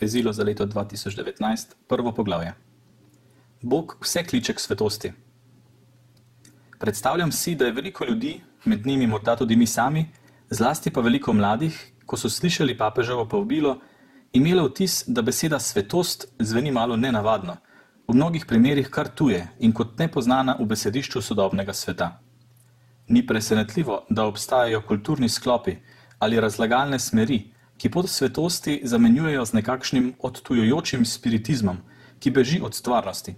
vezilo za leto 2019, prvo poglavje. Bog vse kliče k svetosti. Predstavljam si, da je veliko ljudi, med njimi morda tudi mi sami, zlasti pa veliko mladih, ko so slišali papeževo povabilo, imelo vtis, da beseda svetost zveni malo nenavadno, v mnogih primerjih kar tuje in kot nepoznana v besedišču sodobnega sveta. Ni presenetljivo, da obstajajo kulturni sklopi ali razlagalne smeri, ki pod svetosti zamenjujejo z nekakšnim odtujojočim spiritizmom, ki beži od stvarnosti.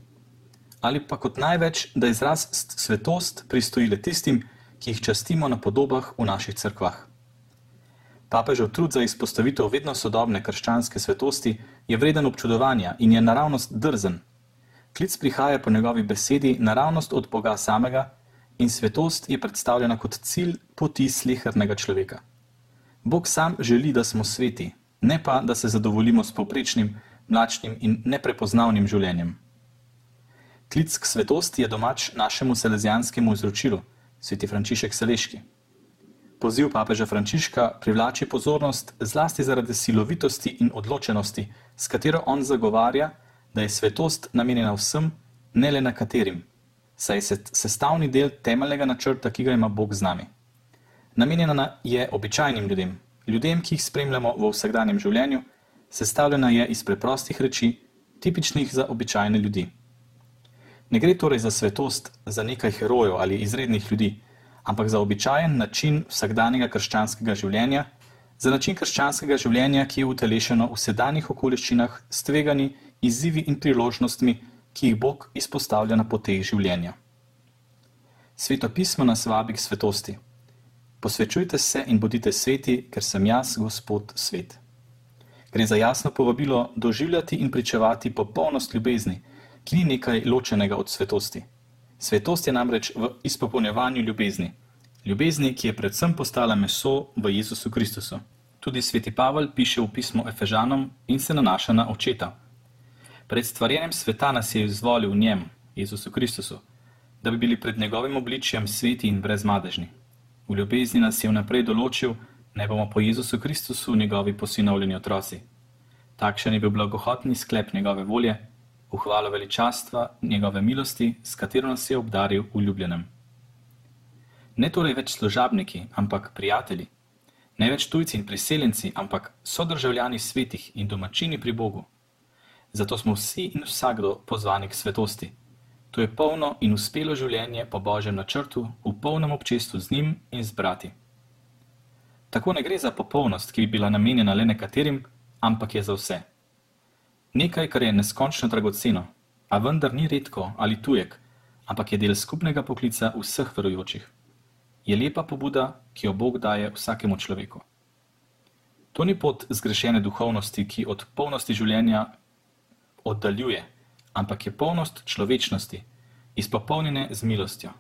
Ali pa kot največ, da izraz svetost pristoji le tistim, ki jih častimo na podobah v naših crkvah. Papežev trud za izpostavitev vedno sodobne krščanske svetosti je vreden občudovanja in je naravnost drzen. Klic prihaja po njegovi besedi naravnost od Boga samega in svetost je predstavljena kot cilj poti slehrnega človeka. Bog sam želi, da smo sveti, ne pa, da se zadovoljimo s povprečnim, mlačnim in neprepoznavnim življenjem. Klic k svetosti je domač našemu selezijanskemu izročilu, sveti Frančišek Seleški. Poziv papeža Frančiška privlači pozornost zlasti zaradi silovitosti in odločenosti, s katero on zagovarja, da je svetost namenjena vsem, ne le nekaterim, saj je sestavni del temeljnega načrta, ki ga ima Bog z nami. Namenjena je običajnim ljudem, ljudem, ki jih spremljamo v vsakdanjem življenju, sestavljena je iz preprostih reči, tipičnih za običajne ljudi. Ne gre torej za svetost, za nekaj herojev ali izrednih ljudi, ampak za običajen način vsakdanjega krščanskega življenja, za način krščanskega življenja, ki je utelešeno v sedanjih okoliščinah s tvegani, izzivi in priložnostmi, ki jih Bog izpostavlja na poteh življenja. Sveto pismo nas vabi k svetosti. Posvečujte se in bodite sveti, ker sem jaz, Gospod, svet. Gre za jasno povabilo doživljati in pričevati popolnost ljubezni, ki ni nekaj ločenega od svetosti. Svetost je namreč v izpopolnjevanju ljubezni. Ljubezni, ki je predvsem postala meso v Jezusu Kristusu. Tudi sveti Pavel piše v pismo Efežanom in se nanaša na očeta. Pred stvarjenjem sveta nas je izvolil v njem, Jezusu Kristusu, da bi bili pred njegovim obličjem sveti in brezmadežni. V ljubezni nas je vnaprej določil, ne bomo po Jezusu Kristusu njegovi posinovljeni otroci. Takšen je bil blagohotni sklep njegove volje, v hvalo veličastva njegove milosti, s katero nas je obdaril v ljubljenem. Ne torej več služabniki, ampak prijatelji, ne več tujci in priseljenci, ampak sodržavljani svetih in domačini pri Bogu. Zato smo vsi in vsakdo pozvani k svetosti. To je polno in uspelo življenje po božjem načrtu, v polnem občestvu z njim in z brati. Tako ne gre za popolnost, ki bi bila namenjena le nekaterim, ampak je za vse. Nekaj, kar je neskončno dragoceno, a vendar ni redko ali tujek, ampak je del skupnega poklica vseh verujočih. Je lepa pobuda, ki jo Bog daje vsakemu človeku. To ni pot zgrešene duhovnosti, ki od polnosti življenja oddaljuje ampak je polnost človečnosti, izpopolnjene z milostjo.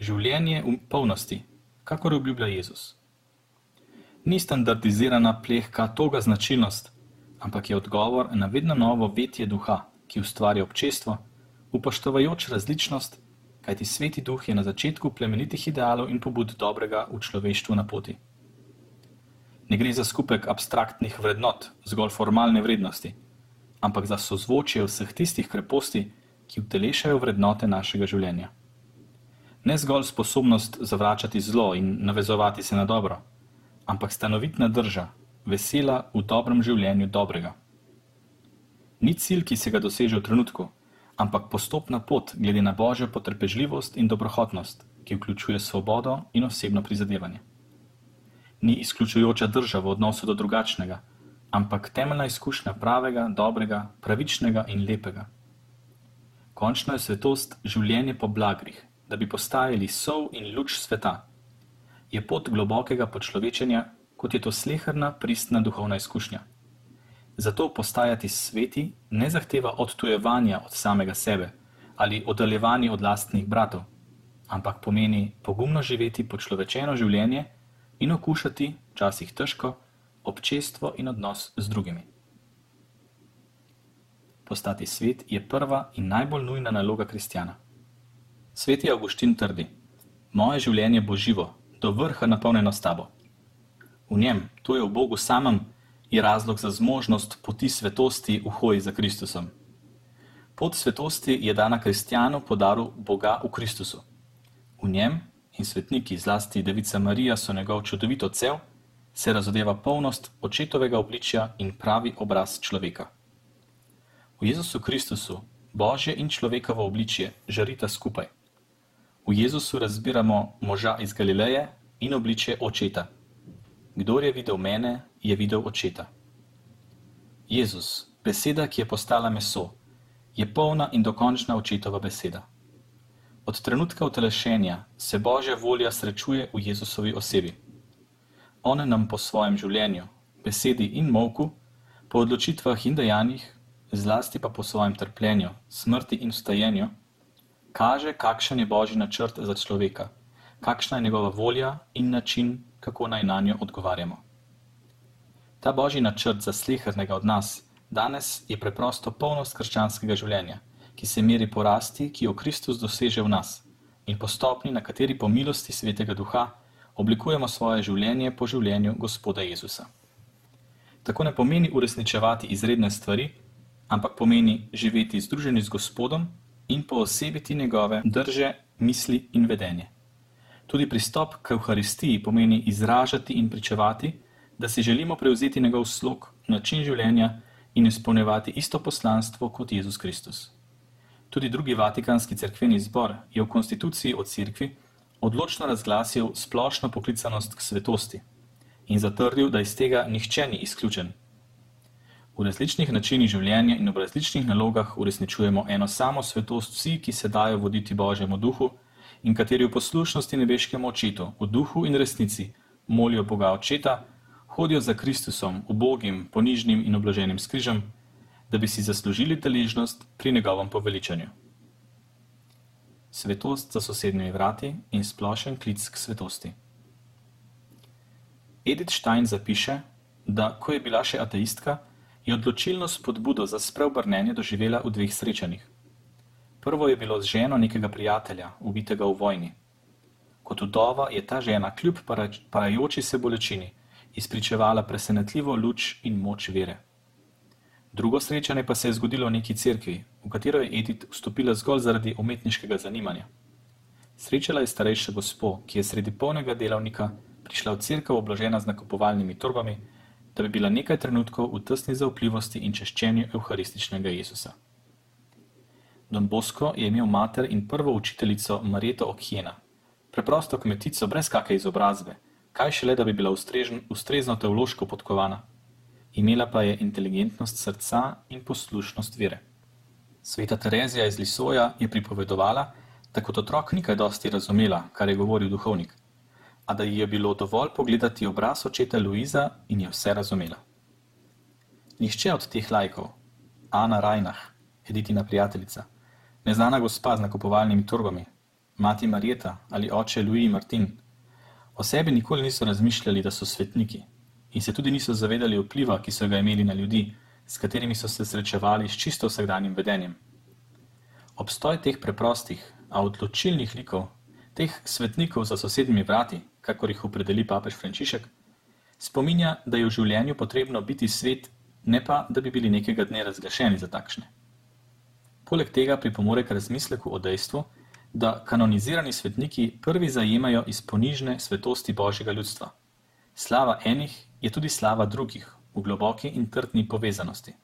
Življenje v polnosti, kakor obljublja Jezus. Ni standardizirana plehka toga značilnost, ampak je odgovor na vedno novo vetje duha, ki ustvarja občestvo, upoštevajoč različnost, kajti sveti duh je na začetku plemenitih idealov in pobud dobrega v človeštvu na poti. Ne gre za skupek abstraktnih vrednot, zgolj formalne vrednosti, ampak za sozvočje vseh tistih kreposti, ki utelešajo vrednote našega življenja. Ne zgolj sposobnost zavračati zlo in navezovati se na dobro, ampak stanovitna drža, vesela v dobrem življenju dobrega. Ni cilj, ki se ga doseže v trenutku, ampak postopna pot glede na božjo potrpežljivost in dobrohotnost, ki vključuje svobodo in osebno prizadevanje. Ni izključujoča drža v odnosu do drugačnega, ampak temeljna izkušnja pravega, dobrega, pravičnega in lepega. Končno je svetost življenje po blagrih, da bi postajali sol in luč sveta. Je pot globokega počlovečenja, kot je to slehrna, pristna duhovna izkušnja. Zato postajati sveti ne zahteva odtujevanja od samega sebe ali oddaljevanja od lastnih bratov, ampak pomeni pogumno živeti počlovečeno življenje in okušati, včasih težko, občestvo in odnos z drugimi. Postati svet je prva in najbolj nujna naloga kristjana. Sveti Augustin trdi: Moje življenje bo živo, do vrha napolnjeno s tabo. V njem, to je v Bogu samem, je razlog za zmožnost poti svetosti v hoji za Kristusom. Pot svetosti je dana kristjanu po daru Boga v Kristusu. V njem in svetniki, zlasti Devica Marija, so njegov čudovit odsev, se razodeva polnost očetovega obličja in pravi obraz človeka. V Jezusu Kristusu Božje in človekovo obličje žarita skupaj. V Jezusu razbiramo moža iz Galileje in obličje očeta. Kdor je videl mene, je videl očeta. Jezus, beseda, ki je postala meso, je polna in dokončna očetova beseda. Od trenutka utelešenja se Božja volja srečuje v Jezusovi osebi. On nam po svojem življenju, besedi in molku, po odločitvah in dejanjih, zlasti pa po svojem trpljenju, smrti in vstajenju, kaže, kakšen je Božji načrt za človeka, kakšna je njegova volja in način, kako naj na njo odgovarjamo. Ta Božji načrt za slehernega od nas danes je preprosto polnost krščanskega življenja, ki se meri po rasti, ki jo Kristus doseže v nas in po stopni, na kateri po milosti svetega duha oblikujemo svoje življenje po življenju Gospoda Jezusa. Tako ne pomeni uresničevati izredne stvari, ampak pomeni živeti združeni z Gospodom in poosebiti njegove drže, misli in vedenje. Tudi pristop k Euharistiji pomeni izražati in pričevati, da si želimo prevzeti njegov slog, način življenja in izpolnjevati isto poslanstvo kot Jezus Kristus. Tudi drugi vatikanski cerkveni zbor je v konstituciji o cerkvi odločno razglasil splošno poklicanost k svetosti in zatrdil, da iz tega nihče ni izključen. V različnih načinih življenja in v različnih nalogah uresničujemo eno samo svetost vsi, ki se dajo voditi Božjemu duhu in kateri v poslušnosti nebeškemu očetu, v duhu in resnici molijo Boga očeta, hodijo za Kristusom, ubogim, ponižnim in obloženim skrižem, da bi si zaslužili deležnost pri njegovem poveličanju. Svetost za sosednjimi vrati in splošen klic k svetosti. Edith Stein zapiše, da ko je bila še ateistka, je odločilno spodbudo za spreobrnenje doživela v dveh srečanjih. Prvo je bilo z ženo nekega prijatelja, ubitega v vojni. Kot vdova je ta žena, kljub parajoči se bolečini, izpričevala presenetljivo luč in moč vere. Drugo srečanje pa se je zgodilo v neki cerkvi, v katero je Edith vstopila zgolj zaradi umetniškega zanimanja. Srečala je starejša gospo, ki je sredi polnega delavnika prišla v cerkev obložena z nakupovalnimi torbami da bi bila nekaj trenutkov v tesni zaupljivosti in češčenju evharističnega Jezusa. Don Bosco je imel mater in prvo učiteljico Marieto Okjena, preprosto kmetico brez kakšne izobrazbe, kaj šele, da bi bila ustrežen, ustrezno teološko podkovana. Imela pa je inteligentnost srca in poslušnost vere. Sveta Terezija iz Lisoja je pripovedovala, da kot otrok ni kaj dosti razumela, kar je govoril duhovnik a da ji je bilo dovolj pogledati obraz očeta Luiza in je vse razumela. Nihče od teh lajkov, Ana Rajnah, Editina prijateljica, neznana gospa z nakupovalnimi torbami, mati Marjeta ali oče Louis Martin, o sebi nikoli niso razmišljali, da so svetniki in se tudi niso zavedali vpliva, ki so ga imeli na ljudi, s katerimi so se srečevali s čisto vsakdanjim vedenjem. Obstoj teh preprostih, a odločilnih likov, teh svetnikov za sosednjimi vrati, kakor jih opredeli papež Frančišek, spominja, da je v življenju potrebno biti svet, ne pa, da bi bili nekega dne razglašeni za takšne. Poleg tega pripomore k razmisleku o dejstvu, da kanonizirani svetniki prvi zajemajo iz ponižne svetosti božjega ljudstva. Slava enih je tudi slava drugih v globoki in trdni povezanosti.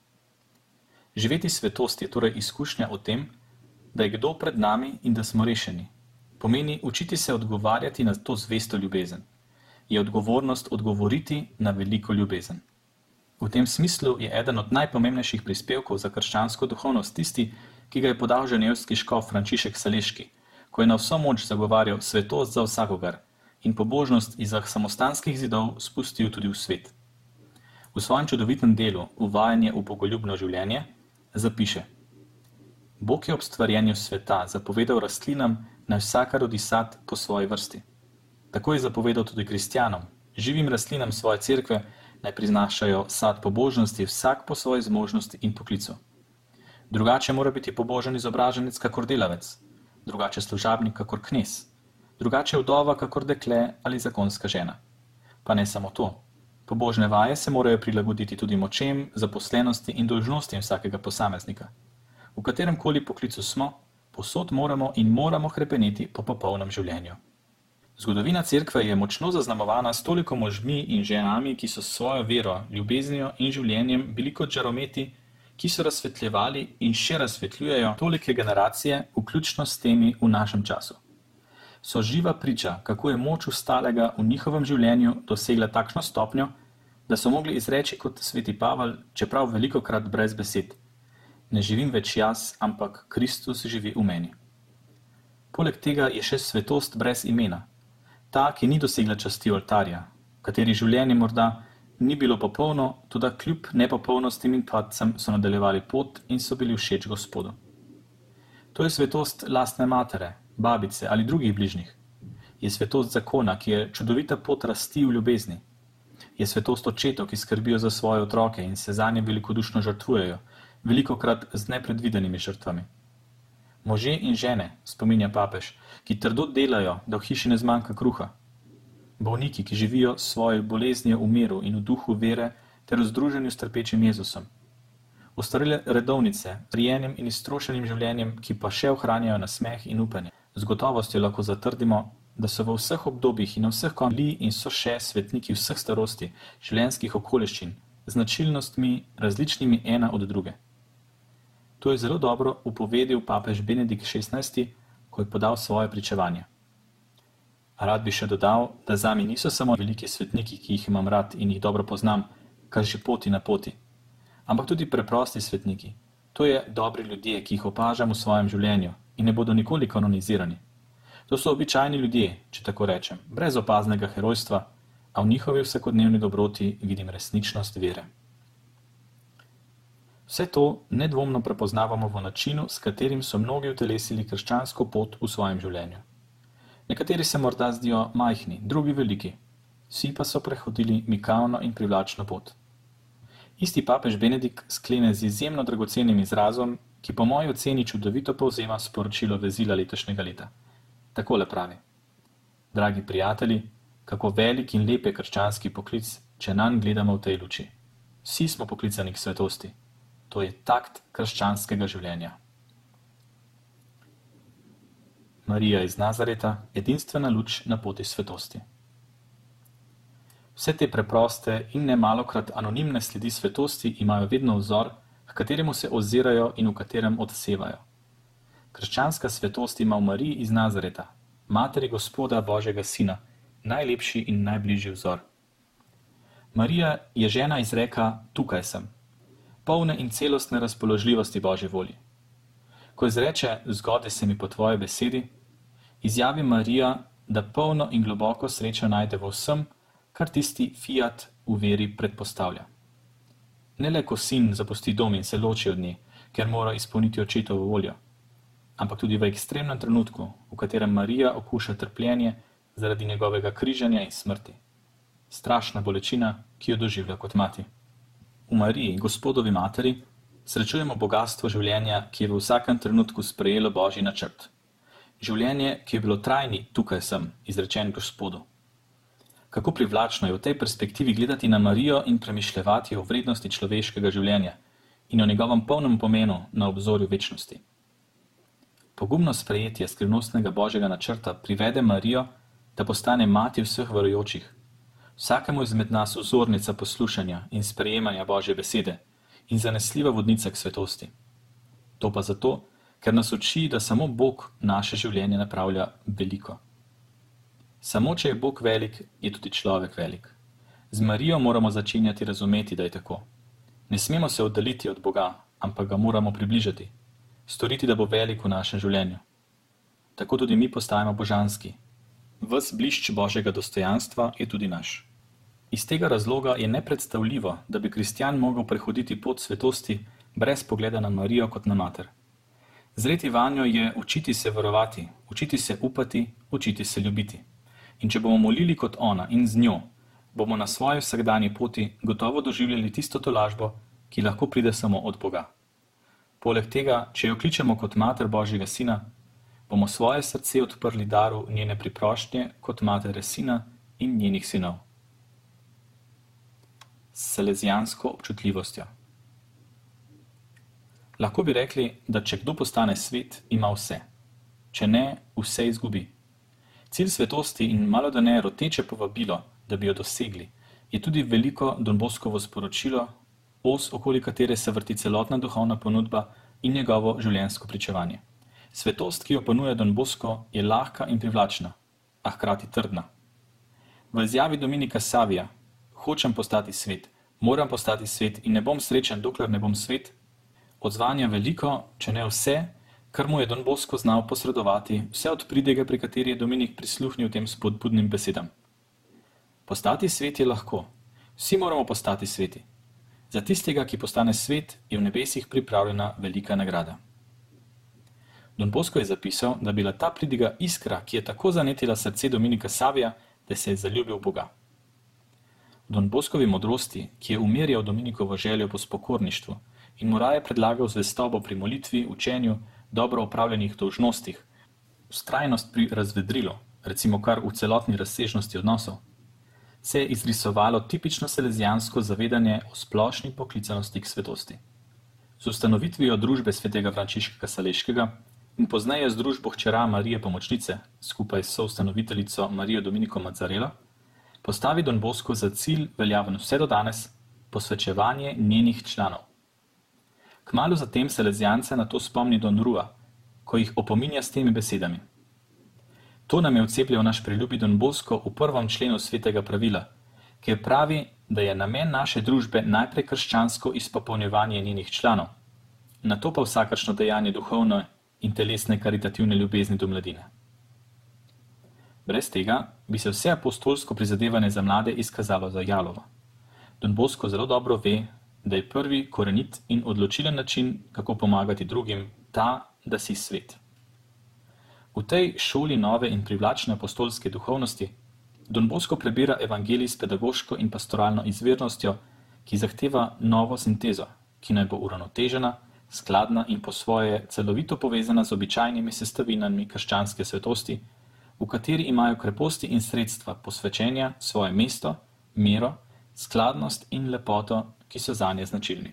Živeti svetost je torej izkušnja o tem, da je kdo pred nami in da smo rešeni, pomeni učiti se odgovarjati na to zvesto ljubezen. Je odgovornost odgovoriti na veliko ljubezen. V tem smislu je eden od najpomembnejših prispevkov za krščansko duhovnost tisti, ki ga je podal ženevski škof Frančišek Saleški, ko je na vso moč zagovarjal svetost za vsakogar in pobožnost izah samostanskih zidov spustil tudi v svet. V svojem čudovitem delu Uvajanje v bogoljubno življenje zapiše: Bog je ob stvarjenju sveta zapovedal rastlinam, naj vsaka rodi sad po svoji vrsti. Tako je zapovedal tudi kristjanom, živim rastlinam svoje cerkve, naj priznašajo sad pobožnosti vsak po svoji zmožnosti in poklicu. Drugače mora biti pobožen izobraženec kakor delavec, drugače služabnik kakor knes, drugače vdova kakor dekle ali zakonska žena. Pa ne samo to. Pobožne vaje se morajo prilagoditi tudi močem, zaposlenosti in dolžnostim vsakega posameznika. V katerem koli poklicu smo, posod moramo in moramo krepeniti po popolnem življenju. Zgodovina cerkve je močno zaznamovana s toliko možmi in ženami, ki so s svojo vero, ljubeznijo in življenjem bili kot žarometi, ki so razsvetljevali in še razsvetljujejo tolike generacije, vključno s temi v našem času. So živa priča, kako je moč ustalega v njihovem življenju dosegla takšno stopnjo, da so mogli izreči kot sveti Pavel, čeprav veliko krat brez besed: Ne živim več jaz, ampak Kristus živi v meni. Poleg tega je še svetost brez imena, ta, ki ni dosegla časti oltarja, kateri življenje morda ni bilo popolno, tudi kljub nepopolnostim in padcem so nadaljevali pot in so bili všeč Gospodu. To je svetost lastne matere, babice ali drugih bližnjih. Je svetost zakona, ki je čudovita pot rasti v ljubezni. Je svetost očetov, ki skrbijo za svoje otroke in se za nje velikodušno žrtvujejo, veliko krat z nepredvidenimi žrtvami. Može in žene, spominja papež, ki trdo delajo, da v hiši ne zmanjka kruha. Bolniki, ki živijo svoje bolezni v miru in v duhu vere ter v združenju s trpečim Jezusom. Ostarele redovnice, prijenim in iztrošenim življenjem, ki pa še ohranjajo nasmeh in upanje. Z gotovostjo lahko zatrdimo, da so v vseh obdobjih in na vseh konjih in so še svetniki vseh starosti, življenjskih okoliščin, značilnostmi različnimi ena od druge. To je zelo dobro upovedil papež Benedikt XVI, ko je podal svoje pričevanje. Rad bi še dodal, da za me niso samo veliki svetniki, ki jih imam rad in jih dobro poznam, kar že poti na poti, ampak tudi preprosti svetniki. To je dobri ljudje, ki jih opažam v svojem življenju in ne bodo nikoli kanonizirani. To so običajni ljudje, če tako rečem, brez opaznega herojstva, a v njihovi vsakodnevni dobroti vidim resničnost vere. Vse to nedvomno prepoznavamo v načinu, s katerim so mnogi utelesili krščansko pot v svojem življenju. Nekateri se morda zdijo majhni, drugi veliki, vsi pa so prehodili mikavno in privlačno pot. Isti papež Benedikt sklene z izjemno dragocenim izrazom, ki po moji oceni čudovito povzema sporočilo vezila letošnjega leta. Takole pravi: Dragi prijatelji, kako velik in lep je krščanski poklic, če nanj gledamo v tej luči. Vsi smo poklicani k svetosti to je takt krščanskega življenja. Marija iz Nazareta, edinstvena luč na poti svetosti. Vse te preproste in ne malokrat anonimne sledi svetosti imajo vedno vzor, k kateremu se ozirajo in v katerem odsevajo. Krščanska svetost ima v Mariji iz Nazareta, materi Gospoda Božjega Sina, najlepši in najbližji vzor. Marija je žena izreka: Tukaj sem polne in celostne razpoložljivosti Božje volje. Ko izreče: Zgodi se mi po tvoji besedi, izjavi Marija, da polno in globoko srečo najde v vsem, kar tisti fiat v veri predpostavlja. Ne le, ko sin zapusti dom in se loči od nje, ker mora izpolniti očetovo voljo, ampak tudi v ekstremnem trenutku, v katerem Marija okuša trpljenje zaradi njegovega križanja in smrti. Strašna bolečina, ki jo doživlja kot mati v Mariji, gospodovi materi, srečujemo bogatstvo življenja, ki je v vsakem trenutku sprejelo božji načrt. Življenje, ki je bilo trajni, tukaj sem, izrečen gospodu. Kako privlačno je v tej perspektivi gledati na Marijo in premišljati o vrednosti človeškega življenja in o njegovem polnem pomenu na obzorju večnosti. Pogumno sprejetje skrivnostnega božjega načrta privede Marijo, da postane mati vseh verujočih, vsakemu izmed nas vzornica poslušanja in sprejemanja Božje besede in zanesljiva vodnica k svetosti. To pa zato, ker nas uči, da samo Bog naše življenje napravlja veliko. Samo če je Bog velik, je tudi človek velik. Z Marijo moramo začenjati razumeti, da je tako. Ne smemo se oddaljiti od Boga, ampak ga moramo približati, storiti, da bo velik v našem življenju. Tako tudi mi postajamo božanski. Ves blišč Božjega dostojanstva je tudi naš. Iz tega razloga je nepredstavljivo, da bi kristjan mogel prehoditi pot svetosti brez pogleda na Marijo kot na mater. Zreti vanjo je učiti se varovati, učiti se upati, učiti se ljubiti. In če bomo molili kot ona in z njo, bomo na svoji vsakdanji poti gotovo doživljali tisto tolažbo, ki lahko pride samo od Boga. Poleg tega, če jo kličemo kot mater Božjega sina, bomo svoje srce odprli daru njene priprošnje kot matere sina in njenih sinov. s selezijansko občutljivostjo. Lahko bi rekli, da če kdo postane svet, ima vse, če ne, vse izgubi. Cilj svetosti in malo da ne roteče povabilo, da bi jo dosegli, je tudi veliko Donboskovo sporočilo, os okoli katere se vrti celotna duhovna ponudba in njegovo življenjsko pričevanje. Svetost, ki jo ponuja Donbosko, je lahka in privlačna, a hkrati trdna. V izjavi Dominika Savija: Hočem postati svet, moram postati svet in ne bom srečen, dokler ne bom svet, odzvanja veliko, če ne vse, kar mu je Don Bosko znal posredovati, vse od pridega, pri kateri je Dominik prisluhnil tem spodbudnim besedam. Postati svet je lahko, vsi moramo postati sveti. Za tistega, ki postane svet, je v nebesih pripravljena velika nagrada. Don Bosko je zapisal, da bila ta pridiga iskra, ki je tako zanetila srce Dominika Savija, da se je zaljubil v Boga. Don Boskovi modrosti, ki je umirjal Dominikovo željo po spokorništvu, in mu raje predlagal zvestobo pri molitvi, učenju, dobro opravljenih dolžnostih, ustrajnost pri razvedrilu, recimo kar v celotni razsežnosti odnosov, se je izrisovalo tipično selezijansko zavedanje o splošni poklicanosti k svetosti. Z ustanovitvijo družbe svetega Frančiška Saleškega in pozneje z družbo hčera Marije Pomočnice skupaj s soustanoviteljico Marijo Dominiko Mazzarela, postavi Don Bosko za cilj veljaven vse do danes posvečevanje njenih članov. Kmalu zatem se lezijance na to spomni Don Rua, ko jih opominja s temi besedami. To nam je vcepljal naš priljubi Don Bosko v prvem členu svetega pravila, ki pravi, da je namen naše družbe najprej krščansko izpopolnjevanje njenih članov, na to pa vsakršno dejanje duhovne in telesne karitativne ljubezni do mladine. Brez tega bi se vse apostolsko prizadevanje za mlade izkazalo za jalovo. Don Bosko zelo dobro ve, da je prvi korenit in odločilen način, kako pomagati drugim, ta, da si svet. V tej šoli nove in privlačne apostolske duhovnosti Don Bosko prebira evangelij s pedagoško in pastoralno izvirnostjo, ki zahteva novo sintezo, ki naj bo uravnotežena, skladna in po svoje celovito povezana z običajnimi sestavinami krščanske svetosti, v kateri imajo kreposti in sredstva posvečenja svoje mesto, mero, skladnost in lepoto ki so zanje značilni.